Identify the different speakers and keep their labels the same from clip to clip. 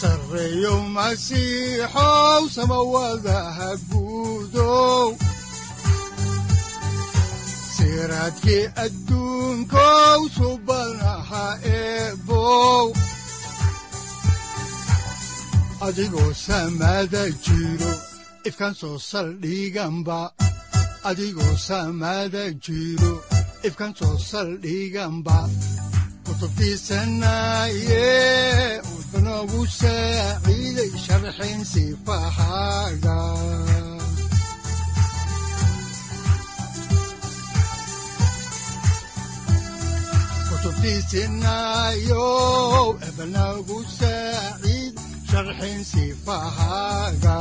Speaker 1: sareyow masiixow samawadaha guudow siraadkii adduunkow subanaha eebow adigoo soo saldhiganba kutubtiisanaye wuxunogu saaciiday sharxin sifahaaga kutubtiisinayow ebnagu saaciid sharxin sifahaaga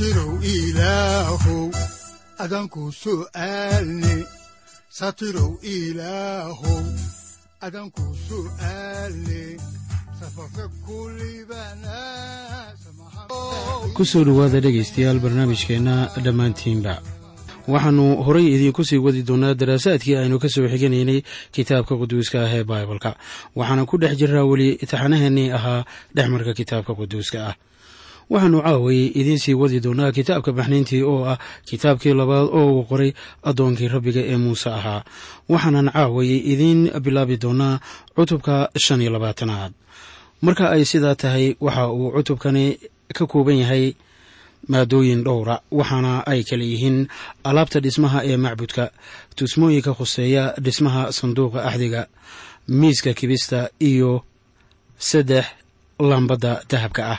Speaker 1: satirow ilaahow adanku su'aalne satirow ilaahow adanku su'aalne
Speaker 2: ku soo dhowaada dhegaystayaal barnaamijkeenna dhammaantiinba waxaannu horay idiinku sii wadi doonnaa daraasaadkii aynu ka soo xiganaynay kitaabka quduuska ah ee baibalka. Waxaana ku dhex jiraa weli taxanaheennii ahaa dhexmarka kitaabka quduuska ah waxaannu caaway idiin sii wadi doonnaa kitaabka baxnayntii oo ah kitaabkii labaad oo uu qoray addoonkii rabbiga ee muuse ahaa. Waxaanan caaway idiin bilaabi doonnaa cutubka shan iyo labaatanaad. Marka ay sidaa tahay waxa uu cutubkani ka kooban yahay maadooyin dhowra waxaana ay kala yihiin alaabta dhismaha ee macbudka tusmooyinka khuseeya dhismaha sanduuqa axdiga miiska kibista iyo saddex lambadda dahabka ah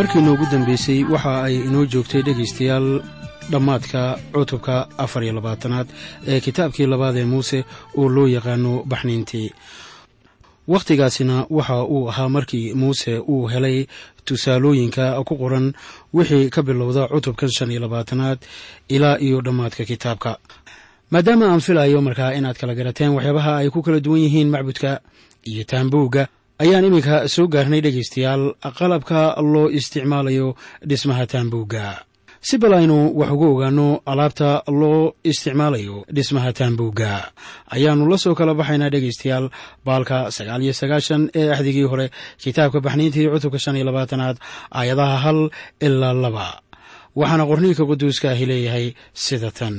Speaker 2: markii noogu dambeysay waxa ay inoo joogtay dhegaystayaal dhammaadka cutubka afar iyo labaatanaad ee kitaabkii labaad ee muuse oo loo yaqaano baxniintii. Wakhtigaasina waxa uu ahaa markii muuse uu helay tusaalooyinka ku qoran wixii ka bilowda cutubkan shan iyo labaatanaad ilaa iyo dhammaadka kitaabka. Maadaama aan filayo markaa inaad kala garateen waxyaabaha ay ku kala duwan yihiin macbudka iyo taambuugga ayaan iminka soo gaarnay dhegaystayaal qalabka loo isticmaalayo dhismaha taambuugga. Si bal aynu wax uga ogaano alaabta loo isticmaalayo dhismaha taambuugga. Ayaannu la soo kala baxaynaa dhegaystayaal baalka sagaal iyo sagaashan ee axdigii hore kitaabka baxniintii cutubka shan iyo labaatanaad aayadaha hal ilaa laba. Waxaana qorniinka quduuska ahi leeyahay sida tan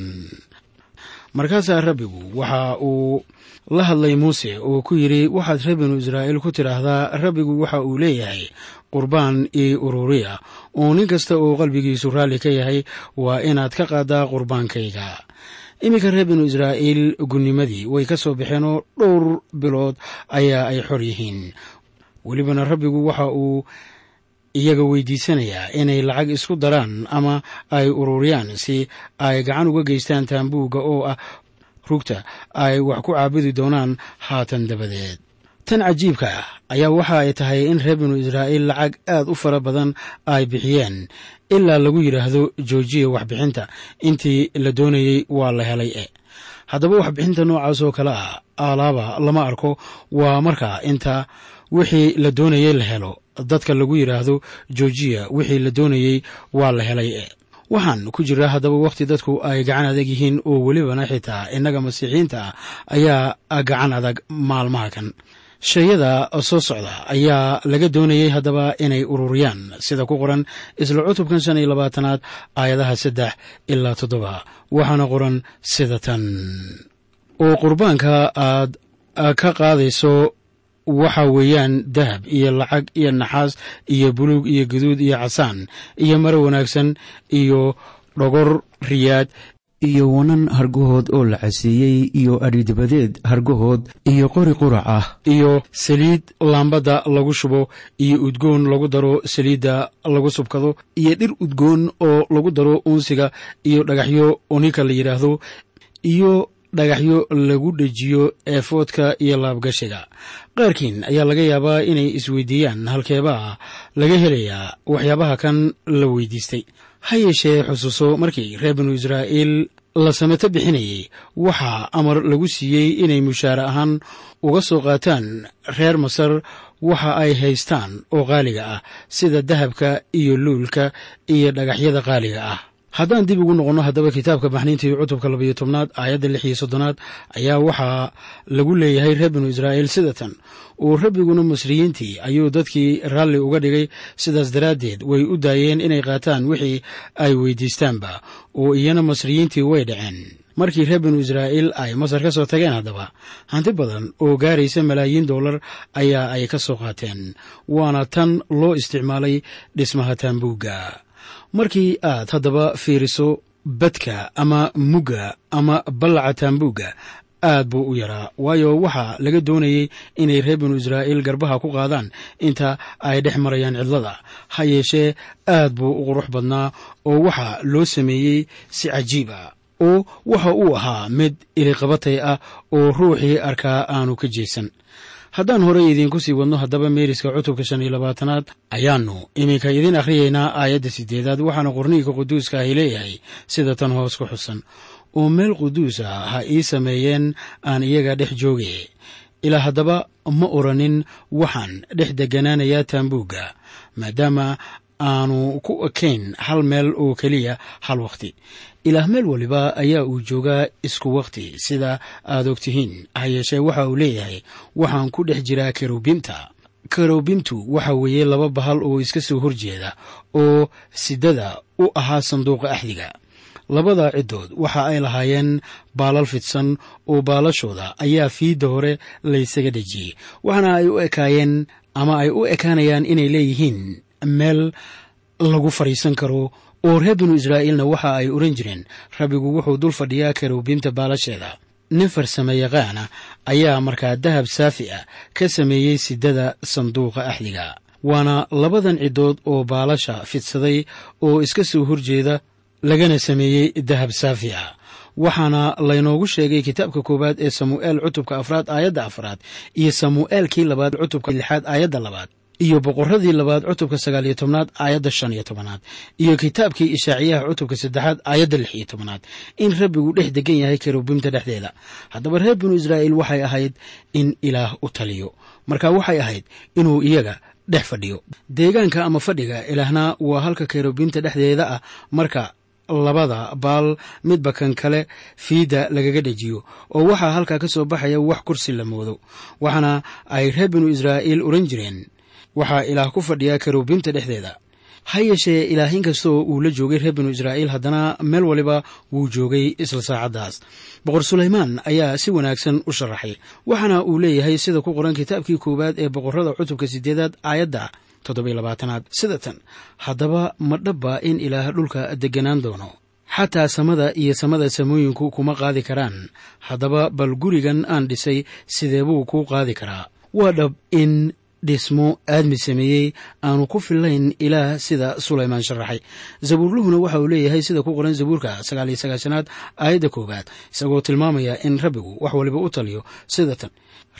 Speaker 2: markaasaa rabbigu waxa uu la hadlay muuse oo ku yidhi waxaad reer binu israa'iil ku tidhaahdaa rabbigu waxa uu leeyahay qurbaan io ururiya. Oo nin kasta oo qalbigiisu raalli ka yahay waa inaad ka qaadaa qurbaankayga. Iminka reer binu israa'iil gunnimadii way ka soo baxeenoo dhowr bilood ayaa ay xor yihiin. Welibana rabbigu waxa uu iyaga weydiisanayaa inay lacag isku daraan ama ay ururiyaan si ay gacan uga geystaan taambuugga oo ah rugta ay wax ku caabudi doonaan haatan dabadeed. Tan cajiibka ah ayaa waxa ay tahay in reer binu israa'iil lacag aad u fara badan ay bixiyeen ilaa lagu yidhaahdo joojiya waxbixinta. Intii la doonayey waa la helay e haddaba waxbixinta noocaas oo kale ah alaaba lama arko. Waa markaa inta wixii la doonayey la helo dadka lagu yidhaahdo joojiya wixii la doonayey waa la helay. Waxaan ku jiraa haddaba wakhti dadku ay gacan adag yihiin oo welibana xitaa innaga masiixiyiinta ah ayaa gacan adag maalmaha kan. Shayada soo socda ayaa laga doonayey haddaba inay ururiyaan. Sida ku qoran isla cutubkan shan iyo labaatanaad aayadaha saddex ilaa toddoba. Waxaana qoran sida tan. Oo qurbaanka aad ka qaadayso waxa weeyaan dahab iyo lacag iyo naxaas iyo buluug iyo guduud iyo casaan iyo maro wanaagsan iyo dhogor riyaad
Speaker 3: iyo wanan hargahood oo la caseeyey iyo adhidabadeed hargahood iyo qori qurac ah
Speaker 2: iyo saliid laambadda lagu shubo iyo udgoon lagu daro saliidda lagu subkado iyo dhir udgoon oo lagu daro uunsiga iyo dhagaxyo onika la yidhaahdo iyo dhagaxyo lagu dhejiyo eefoodka iyo laabgashiga. Qaarkiin ayaa laga yaabaa inay isweydiiyaan halkeebaa laga helayaa waxyaabaha kan la weydiistay. Ha yeeshee xusuuso markii reer binu israa'iil la sameto bixinayey waxaa amar lagu siiyey inay mushaare ahaan uga soo qaataan reer masar waxa ay haystaan oo qaaliga ah sida dahabka iyo luulka iyo dhagaxyada qaaliga ah haddaan dib ugu noqonno haddaba kitaabka baxniintii cutubka labayo tobnaad aayadda lix iyo soddonaad ayaa waxaa lagu leeyahay reer binu israa'iil sida tan oo rabbiguna masriyiintii ayuu dadkii raalli uga dhigay sidaas daraaddeed way u daayeen inay qaataan wixii ay weydiistaanba. Oo iyana masriyiintii way dhaceen. Markii reer binu israa'iil ay masar ka soo tageen haddaba hanti badan oo gaaraysa malaayiin dollar ayaa ay ka soo qaateen waana tan loo isticmaalay dhismaha taambuugga markii aad haddaba fiiriso badka ama mugga ama ballaca taambuugga aad buu u yaraa. Waayo waxaa laga doonayey inay reer binu israa'iil garbaha ku qaadaan inta ay dhex marayaan cidlada. Ha yeeshee aad buu u qurux badnaa oo waxaa loo sameeyey si cajiib ah oo waxa uu ahaa mid iliqabatay ah oo ruuxii arkaa aanu ka jeesan haddaan horey idiinku sii wadno haddaba meeriska cutubka shan iyo labaatanaad ayaannu iminka idiin akhriyaynaa aayadda siddeedaad. Waxaana qorniinka quduuska ahy leeyahay sida tan hoos ku xusan. Oo meel quduus ah ha ii sameeyeen aan iyaga dhex jooge. Ilaa haddaba ma oranin waxaan dhex degganaanayaa taambuugga maadaama aanu ku ekayn hal meel oo keliya hal wakhti ilaah meel waliba ayaa uu joogaa isku wakhti sida aad og tihiin ha yeeshee waxa uu leeyahay waxaan ku dhex jiraa karuubimta karuubimtu waxa weeye laba bahal oo iska soo horjeeda oo sidada u ahaa sanduuqa axdiga. Labada ciddood waxa ay lahaayeen baalal fidsan oo baalashooda ayaa fiidda hore laysaga dhejiyey waxaana ay u ekaayeen ama ay u ekaanayaan inay leeyihiin meel lagu fadhiisan karo. Oo reer binu israa'iilna waxa ay odhan jireen rabbigu wuxuu dul fadhiyaa karuubiimta baalasheeda. Nin farsame yaqaana ayaa markaa dahab saafi ah ka sameeyey sidada sanduuqa axdiga. Waana labadan ciddood oo baalasha fidsaday oo iska soo horjeeda lagana sameeyey dahab saafi ah. Waxaana laynoogu sheegay kitaabka koowaad ee samu'eel cutubka afraad aayadda afraad iyo samu'eelkii labaad cutubka lixaad aayadda labaad iyo boqoradii labaad cutubka sagaal iyo tobnaad aayadda shan iyo tobanaad iyo kitaabkii ishaaciyaha cutubka saddexaad aayadda lix iyo tobanaad. In rabbigu dhex degan yahay kerubiimta dhexdeeda. Haddaba reer binu israa'iil waxay ahayd in ilaah u taliyo. Marka waxay ahayd inuu iyaga dhex fadhiyo. Deegaanka ama fadhiga ilaahna waa halka kerubiimta dhexdeeda ah. Marka labada baal midba kan kale fiidda lagaga dhejiyo. Oo waxaa halkaa ka soo baxaya wax kursi la moodo. Waxaana ay reer binu israa'iil oran jireen waxaa ilaah ku fadhiyaa karubiimta dhexdeeda. Ha yeeshee ilaah inkastoo uu la joogay reer binu israa'iil haddana meel waliba wuu joogay isla saacaddaas. Boqor sulaymaan ayaa si wanaagsan u sharaxay waxaana uu leeyahay sida ku qoran kitaabkii koowaad ee boqorrada cutubka siddeedaad aayadda toddobiyo labaatanaad. Sida tan haddaba ma dhabbaa in ilaah dhulka degganaan doono. Xataa samada iyo samada samooyinku kuma qaadi karaan. Haddaba bal gurigan aan dhisay sidee buu kuu qaadi karaa? Waa dhab in dhismo aadmi sameeyey aanu ku fillayn ilaah sida sulaymaan sharaxay. Zabuurluhuna waxa uu leeyahay sida ku qoran zabuurka sagaal iyo sagaashanaad aayadda koowaad isagoo tilmaamaya in rabbigu wax waliba u taliyo sida tan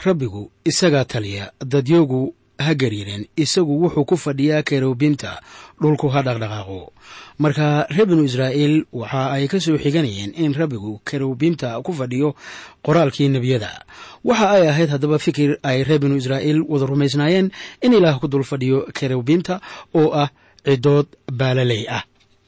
Speaker 2: rabbigu isagaa taliya dadyoogu ha gariireen isagu wuxuu ku fadhiyaa kerubiimta dhulku ha dhaqdhaqaaqo. Marka reer binu israa'iil waxa ay ka soo xiganayeen in rabbigu kerubiimta ku fadhiyo qoraalkii nebiyada. Waxa ay ahayd haddaba fikir ay reer binu israa'iil wada rumaysnaayeen in ilaah ku dul fadhiyo kerubiimta oo ah ciddood baalaley ah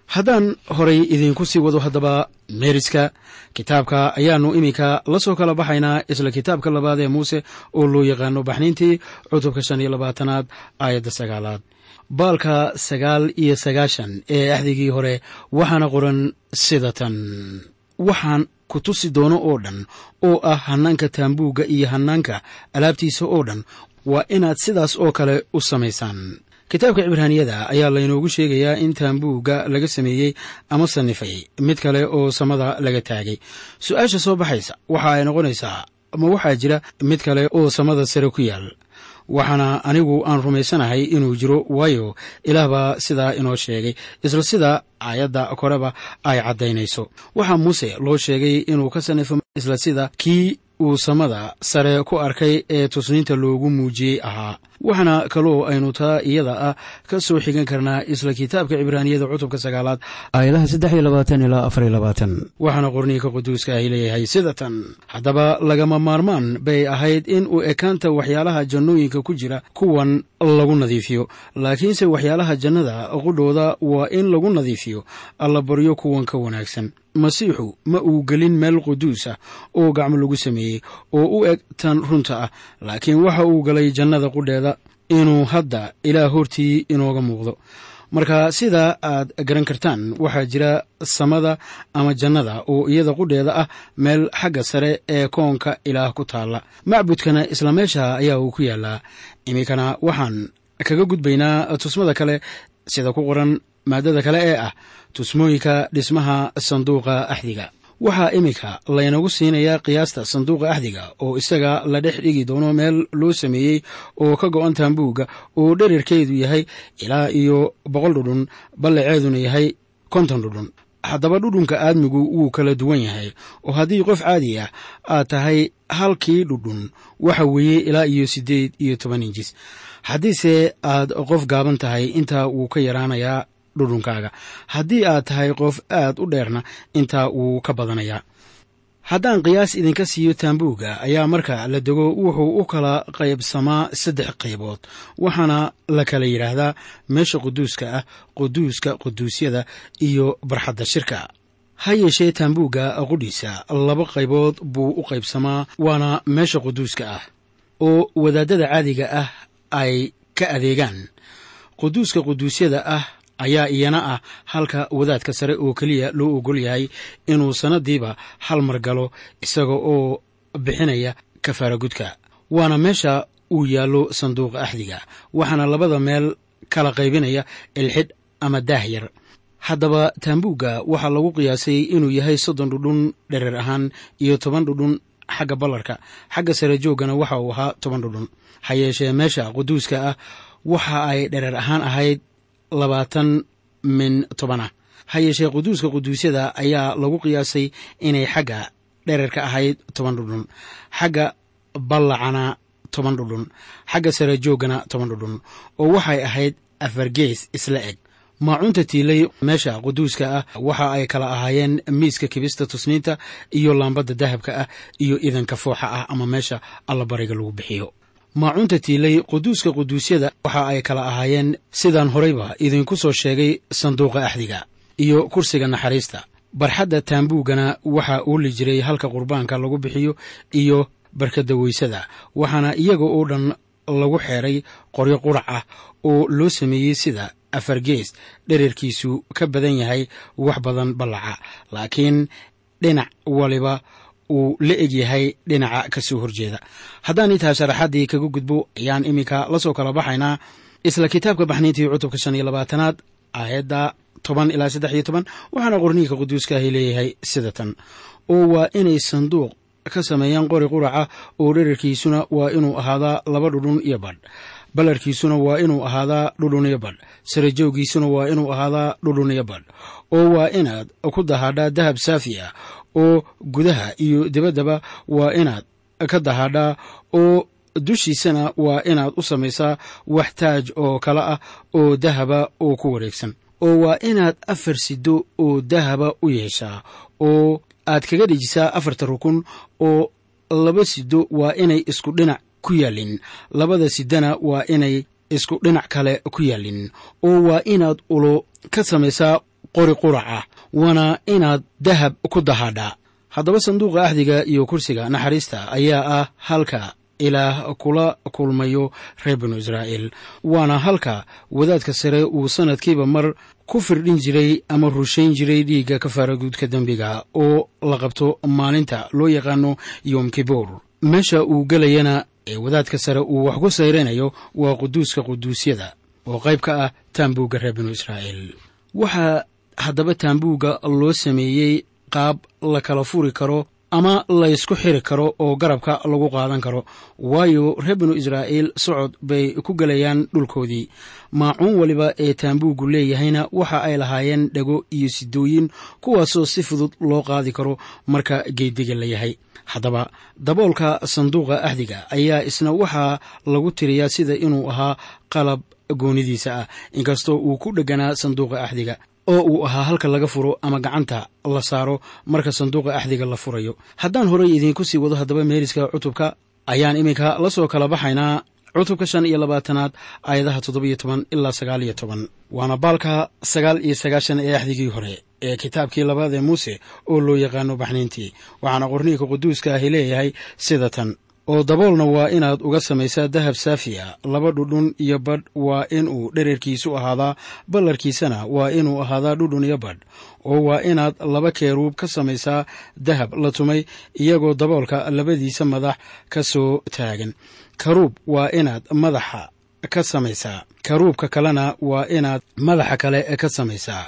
Speaker 2: haddaan horay idiinku sii wado haddaba meeriska kitaabka ayaannu iminka la soo kala baxaynaa isla kitaabka labaad ee muuse oo loo yaqaano baxniintii cutubka shan iyo labaatanaad aayadda sagaalaad. Baalka sagaal iyo sagaashan ee axdigii hore waxaana qoran sida tan. Waxaan ku tusi doono oo dhan oo ah hannaanka taambuugga iyo hannaanka alaabtiisa oo dhan waa inaad sidaas oo kale u samaysaan kitaabka cibraaniyada ayaa laynoogu sheegayaa in taambuugga laga sameeyey ama sanifay mid kale oo samada laga taagay. Su'aasha soo baxaysa waxa ay noqonaysaa ma waxaa jira mid kale oo samada sare ku yaal? Waxaana anigu aan rumaysanahay inuu jiro waayo ilaah baa sidaa inoo sheegay. Isla sida aayadda koreba ay caddaynayso. Waxaa muuse loo sheegay inuu ka sanifo isla sida kii uu samada sare ku arkay ee tusniinta loogu muujiyey ahaa waxaana kaloo aynu taa iyada ah ka soo xigan karnaa isla kitaabka cibraaniyada cutubka sagaalaad
Speaker 3: aayadaha saddex iyo labaatan ilaa afar iyo labaatan.
Speaker 2: waxaana qorniinka quduuska ay leeyahay sida tan haddaba lagama maarmaan bay ahayd in uu ekaanta waxyaalaha jannooyinka ku jira kuwan lagu nadiifiyo. Laakiinse waxyaalaha jannada qudhooda waa in lagu nadiifiyo alla baryo kuwan ka wanaagsan. Masiixu ma uu gelin meel quduus ah oo gacmo lagu sameeyey oo u eg tan runta ah laakiin waxa uu galay jannada qudheeda inuu hadda ilaah hortii inooga muuqdo. Marka sidaa aad garan kartaan waxaa jira samada ama jannada oo iyada qudheeda ah meel xagga sare ee koonka ilaah ku taalla. Macbudkana isla meesha ayaa uu ku yaallaa iminkana waxaan kaga gudbaynaa tusmada kale sida ku qoran maadada kale ee ah tusmooyinka dhismaha sanduuqa axdiga waxaa iminka laynagu siinayaa qiyaasta sanduuqa axdiga oo isaga la dhex dhigi doono meel loo sameeyey oo ka go-an taambuugga oo dherarkeedu yahay ilaa iyo boqol dhudhun ballaceeduna yahay konton dhudhun. Haddaba dhudhunka aadmigu wuu kala duwan yahay oo haddii qof caadi ah aad tahay halkii dhudhun waxa weeye ilaa iyo siddeed iyo toban injis. Haddiise aad qof gaaban tahay intaa wuu ka yaraanayaa dhudhunkaaga. Haddii aad tahay qof aad u dheerna intaa wuu ka badanayaa. Haddaan qiyaas idinka siiyo taambuugga ayaa marka la dego wuxuu u kala qaybsamaa saddex qaybood. Waxaana la kala yidhaahdaa meesha quduuska ah quduuska quduusyada iyo barxadda shirka. Ha yeeshee taambuugga qudhiisa laba qaybood buu u qaybsamaa waana meesha quduuska ah oo wadaadada caadiga ah ay ka adeegaan. Quduuska quduusyada ah ayaa iyana ah halka wadaadka sare oo keliya loo ogol yahay inuu sannadiiba hal mar galo isaga oo bixinaya kafaara gudka waana meesha uu yaallo sanduuqa axdiga waxaana labada meel kala qaybinaya ilxidh ama daah yar. Haddaba taambuugga waxaa lagu qiyaasay inuu yahay soddon dhudhun dhereer ahaan iyo toban dhudhun xagga ballarka. Xagga sare jooggana waxa uu ahaa toban dhudhun. Ha yeeshee meesha quduuska ah waxa ay dhereer ahaan ahayd labaatan min tobanah ha yeeshee quduuska quduusyada ayaa lagu qiyaasay inay xagga dhererka ahayd toban dhudhun xagga ballacana toban dhudhun xagga sare jooggana toban dhudhun oo waxay ahayd afargees isla eg. Maacuunta tiilay meesha quduuska ah waxa ay kala ahaayeen miiska kibista tusniinta iyo laambadda dahabka ah iyo idanka fooxa ah ama meesha allabariga lagu bixiyo maacuunta tiilay quduuska quduusyada waxa ay kala ahaayeen sidaan horeyba idinku soo sheegay sanduuqa axdiga iyo kursiga naxariista. Barxadda taambuuggana waxaa uuli jiray halka qurbaanka lagu bixiyo iyo barkadda weysada waxaana iyaga oo dhan lagu xeeray qoryo qurac ah oo loo sameeyey sida afargees dhererkiisu ka badan yahay wax badan ballaca laakiin dhinac waliba uu la eg yahay dhinaca ka soo horjeeda. Haddaan intaa sharaxaddii kaga gudbo ayaan iminka la soo kala baxaynaa. Isla kitaabka baxniintii cutubka shan iyo labaatanaad aayadda toban ilaa saddex iyo toban waxaana qorniinka quduuska ahi leeyahay sida tan. Oo waa inay sanduuq ka sameeyaan qori quraca oo dherarkiisuna waa inuu ahaadaa laba dhudhun iyo badh. Ballarkiisuna waa inuu ahaadaa dhudhun iyo badh. Sarajowgiisuna waa inuu ahaadaa dhudhun iyo badh. Oo waa inaad ku dahaadhaa dahab saafi ah oo gudaha iyo dibaddaba waa inaad ka dahaadhaa oo dushiisana waa inaad u samaysaa wax taaj oo kale ah oo dahaba oo ku wareegsan oo waa inaad afar sido oo dahaba u yeeshaa oo aad kaga dhejisaa afarta rukun oo laba sido waa inay isku dhinac ku yaallin labada sidana waa inay isku dhinac kale ku yaallin oo waa inaad ulo ka samaysaa qori quraca waana inaad dahab ku dahaadhaa. Haddaba sanduuqa axdiga iyo kursiga naxariista ayaa ah halka ilaah kula kulmayo reer binu israa'iil waana halka wadaadka sare uu sannadkiiba mar ku firdhin jiray ama rushayn jiray dhiigga kafaaraguudka dembiga oo la qabto maalinta loo yaqaano yom kibuur. Meesha uu gelayana ee wadaadka sare uu wax ku sayranayo waa quduuska quduusyada oo qayb ka ah taambuugga reer binu israa'iil. Waxaa haddaba taambuugga loo sameeyey qaab la kala furi karo ama laysku xiri karo oo garabka lagu qaadan karo. Waayo reer binu israa'iil socod bay ku gelayaan dhulkoodii. Maacuun waliba ee taambuuggu leeyahayna waxa ay lahaayeen dhego iyo sidooyin kuwaasoo si fudud loo qaadi karo marka geeddiga la yahay. Haddaba daboolka sanduuqa axdiga ayaa isna waxaa lagu tiriyaa sida inuu ahaa qalab goonidiisa ah. Inkastoo uu ku dhegganaa sanduuqa axdiga oo uu ahaa halka laga furo ama gacanta la saaro marka sanduuqa axdiga la furayo. Haddaan horey idiinku sii wado haddaba meeriska cutubka ayaan iminka la soo kala baxaynaa cutubka shan iyo labaatanaad aayadaha toddobiyo toban ilaa sagaal iyo toban. Waana baalka sagaal iyo sagaashan ee axdigii hore ee kitaabkii labaad ee muuse oo loo yaqaano baxniintii waxaana qorniinka quduuska ahi leeyahay sida tan oo daboolna waa inaad uga samaysaa dahab saafi a laba dhudhun iyo badh waa inuu dhererkiisu ahaadaa ballarkiisana waa inuu ahaadaa dhudhun iyo badh oo waa inaad laba keeruub ka samaysaa dahab la tumay iyagoo daboolka labadiisa madax ka soo taagan. Karuub waa inaad madaxa ka samaysaa. Karuubka kalena waa inaad madaxa kale ka samaysaa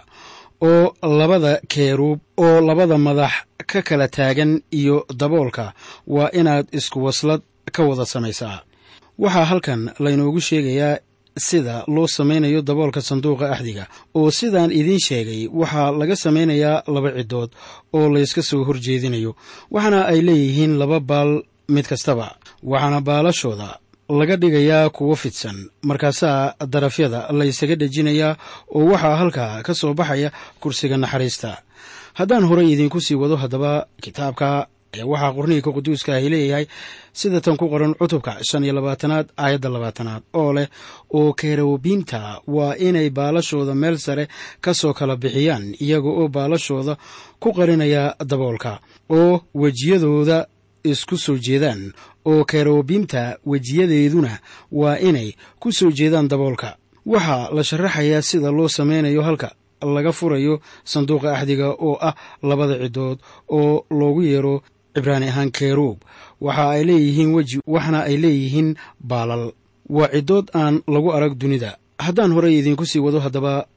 Speaker 2: oo labada keeruub oo labada madax ka kala taagan iyo daboolka waa inaad isku waslad ka wada samaysaa. Waxaa halkan laynoogu sheegayaa sida loo samaynayo daboolka sanduuqa axdiga oo sidaan idiin sheegay waxaa laga samaynayaa laba ciddood oo layska soo horjeedinayo waxaana ay leeyihiin laba baal mid kastaba waxaana baalashooda laga dhigayaa kuwo fidsan. Markaasaa darafyada laysaga dhejinayaa oo waxaa halkaa ka soo baxaya kursiga naxariista. Haddaan horey idiinku sii wado haddaba kitaabka ayaa waxaa qorniinka quduuska ahi leeyahay sida tan ku qoran cutubka shan iyo labaatanaad aayadda labaatanaad oo leh oo kerobiinta waa inay baalashooda meel sare ka soo kala bixiyaan iyaga oo baalashooda ku qarinaya daboolka. Oo wejiyadooda isku soo jeedaan oo kerobiimta wejiyadeeduna waa inay ku soo jeedaan daboolka. Waxaa la sharaxayaa sida loo samaynayo halka laga furayo sanduuqa axdiga oo ah labada ciddood oo loogu yeero cibraani ahaan keruub waxa ay leeyihiin weji waxna ay leeyihiin baalal. Waa ciddood aan lagu arag dunida. Haddaan horey idiinku sii wado haddaba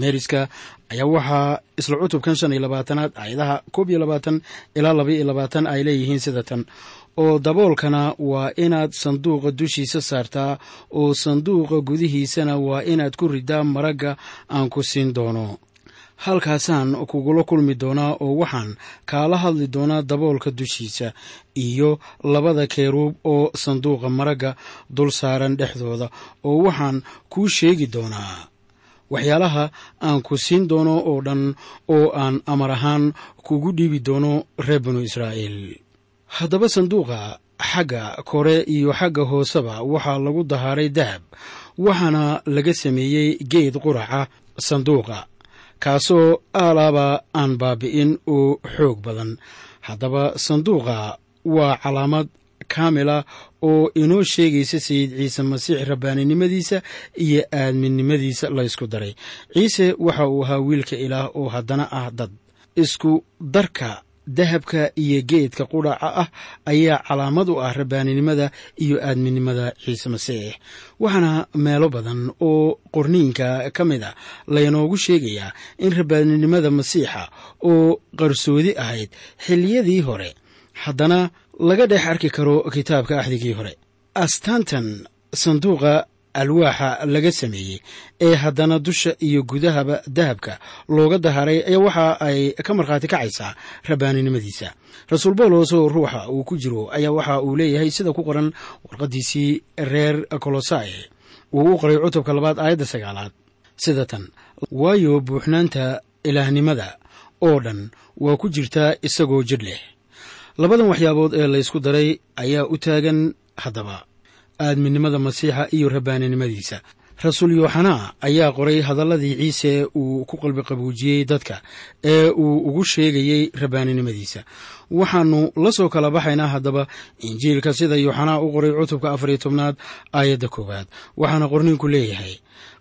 Speaker 2: meeriska ayaa waxaa isla cutubkan shan iyo labaatanaad aayadaha koob iyo labaatan ilaa laba iyo labaatan ay leeyihiin sida tan. Oo daboolkana waa inaad sanduuqa dushiisa saartaa oo sanduuqa gudihiisana waa inaad ku riddaa maragga aan ku siin doono. Halkaasaan kugula kulmi doonaa oo waxaan kaala hadli doonaa daboolka dushiisa iyo labada keeruub oo sanduuqa maragga dul saaran dhexdooda oo waxaan kuu sheegi doonaa waxyaalaha aan ku siin doono oo dhan oo aan amar ahaan kugu dhiibi doono reer binu israa'iil. Haddaba sanduuqa xagga kore iyo xagga hooseba waxaa lagu dahaaray dahab waxaana laga sameeyey geed quraca sanduuqa kaasoo aalaaba aan baabi'in oo xoog badan. Haddaba sanduuqa waa calaamad kaamila oo inoo sheegaysa sayid ciise masiix rabbaaninimadiisa iyo aadminnimadiisa laysku daray. Ciise waxa uu ahaa wiilka ilaah oo haddana ah dad. Isku darka dahabka iyo geedka qudhaca ah ayaa calaamad u ah rabbaaninimada iyo aadminimada ciise masiix. Waxaana meelo badan oo qorniinka ka mid a laynoogu sheegayaa in rabbaaninimada masiixa oo qarsoodi ahayd xilliyadii hore. Haddana laga dhex arki karo kitaabka axdigii hore. Astaantan sanduuqa alwaaxa laga sameeyey ee haddana dusha iyo gudahaba dahabka looga daharay ayaa waxa ay ka markhaati kacaysaa rabbaaninimadiisa rasuul bawlos oo ruuxa uu ku jiro ayaa waxa uu leeyahay sida ku qoran warqaddiisii reer kolosai uu u qoray cutubka labaad aayadda sagaalaad. Sida tan waayo buuxnaanta ilaahnimada oo dhan waa ku jirtaa isagoo jidh leh labadan waxyaabood ee laysku daray ayaa u taagan haddaba. Aadminimada masiixa iyo rabbaaninimadiisa rasuul yooxanaa ayaa qoray hadalladii ciise uu ku qalbi qabuujiyey dadka ee uu ugu sheegayey rabbaaninimadiisa waxaannu la soo kala baxaynaa haddaba injiilka sida yooxanaa u qoray cutubka afariyo tobnaad aayadda koowaad. Waxaana qorniinku leeyahay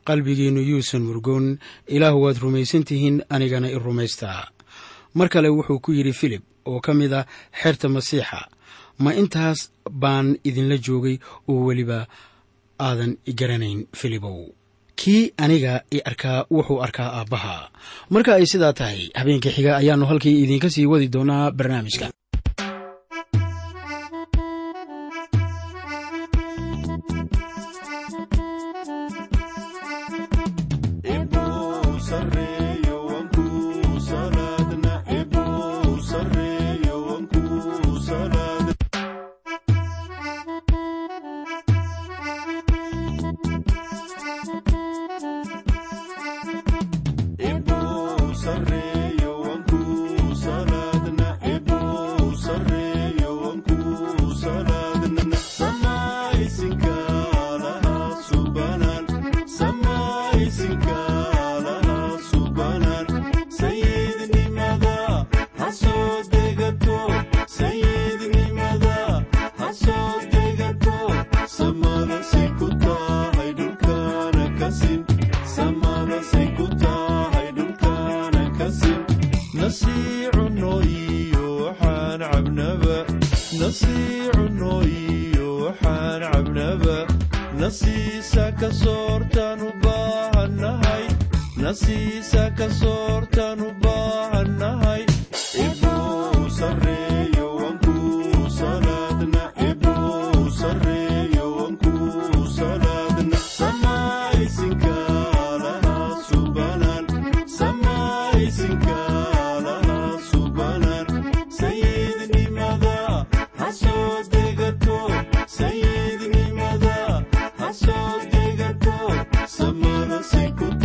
Speaker 2: qalbigiinnu yuusan murgoon ilaah waad rumaysan tihiin anigana i rumaystaa. Mar kale wuxuu ku yidhi filib oo ka mid ah xerta masiixa. Ma intaas baan idinla joogay oo weliba aadan i garanayn filibow. Kii aniga i arkaa wuxuu arkaa aabbaha marka ay sidaa tahay habeenka xiga ayaannu halkii idinka sii wadi doonaa barnaamijka Clássico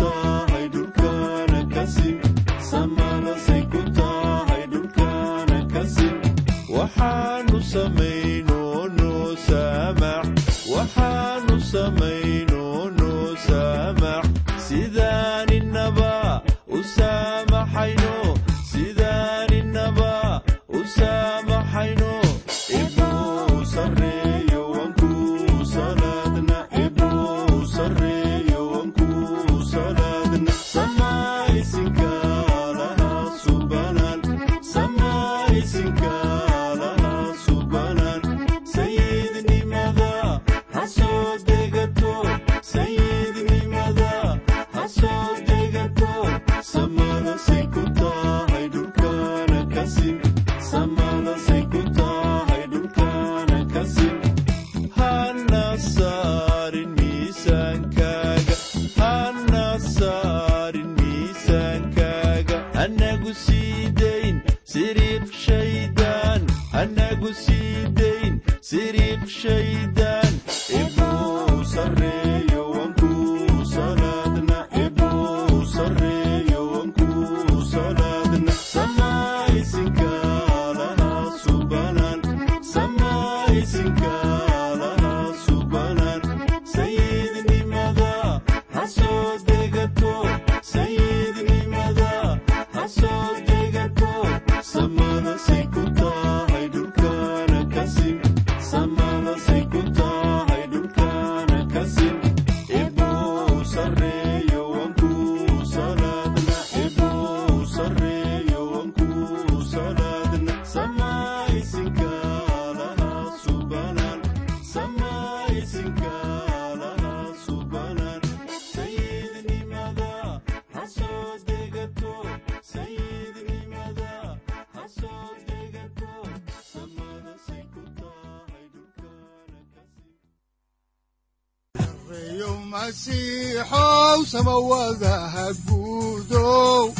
Speaker 1: masiixow samawadaha guudow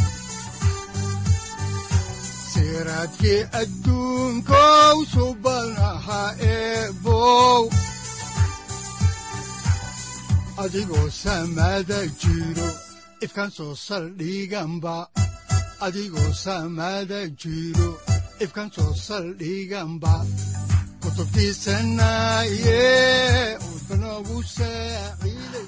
Speaker 1: siraadkii adduunkow subanaha eebow adigoo samada jiro ifkan soo saldhiganba adigoo samada jiro ifkan soo saldhiganba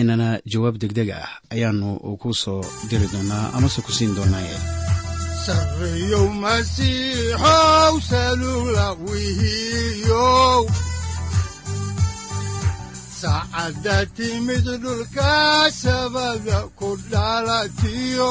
Speaker 2: inana jawaab degdeg ah ayaanu ku soo diri doonaa amase ku siin doonaaye.
Speaker 1: Sareyow timid dhulka sabada ku dhalatiyo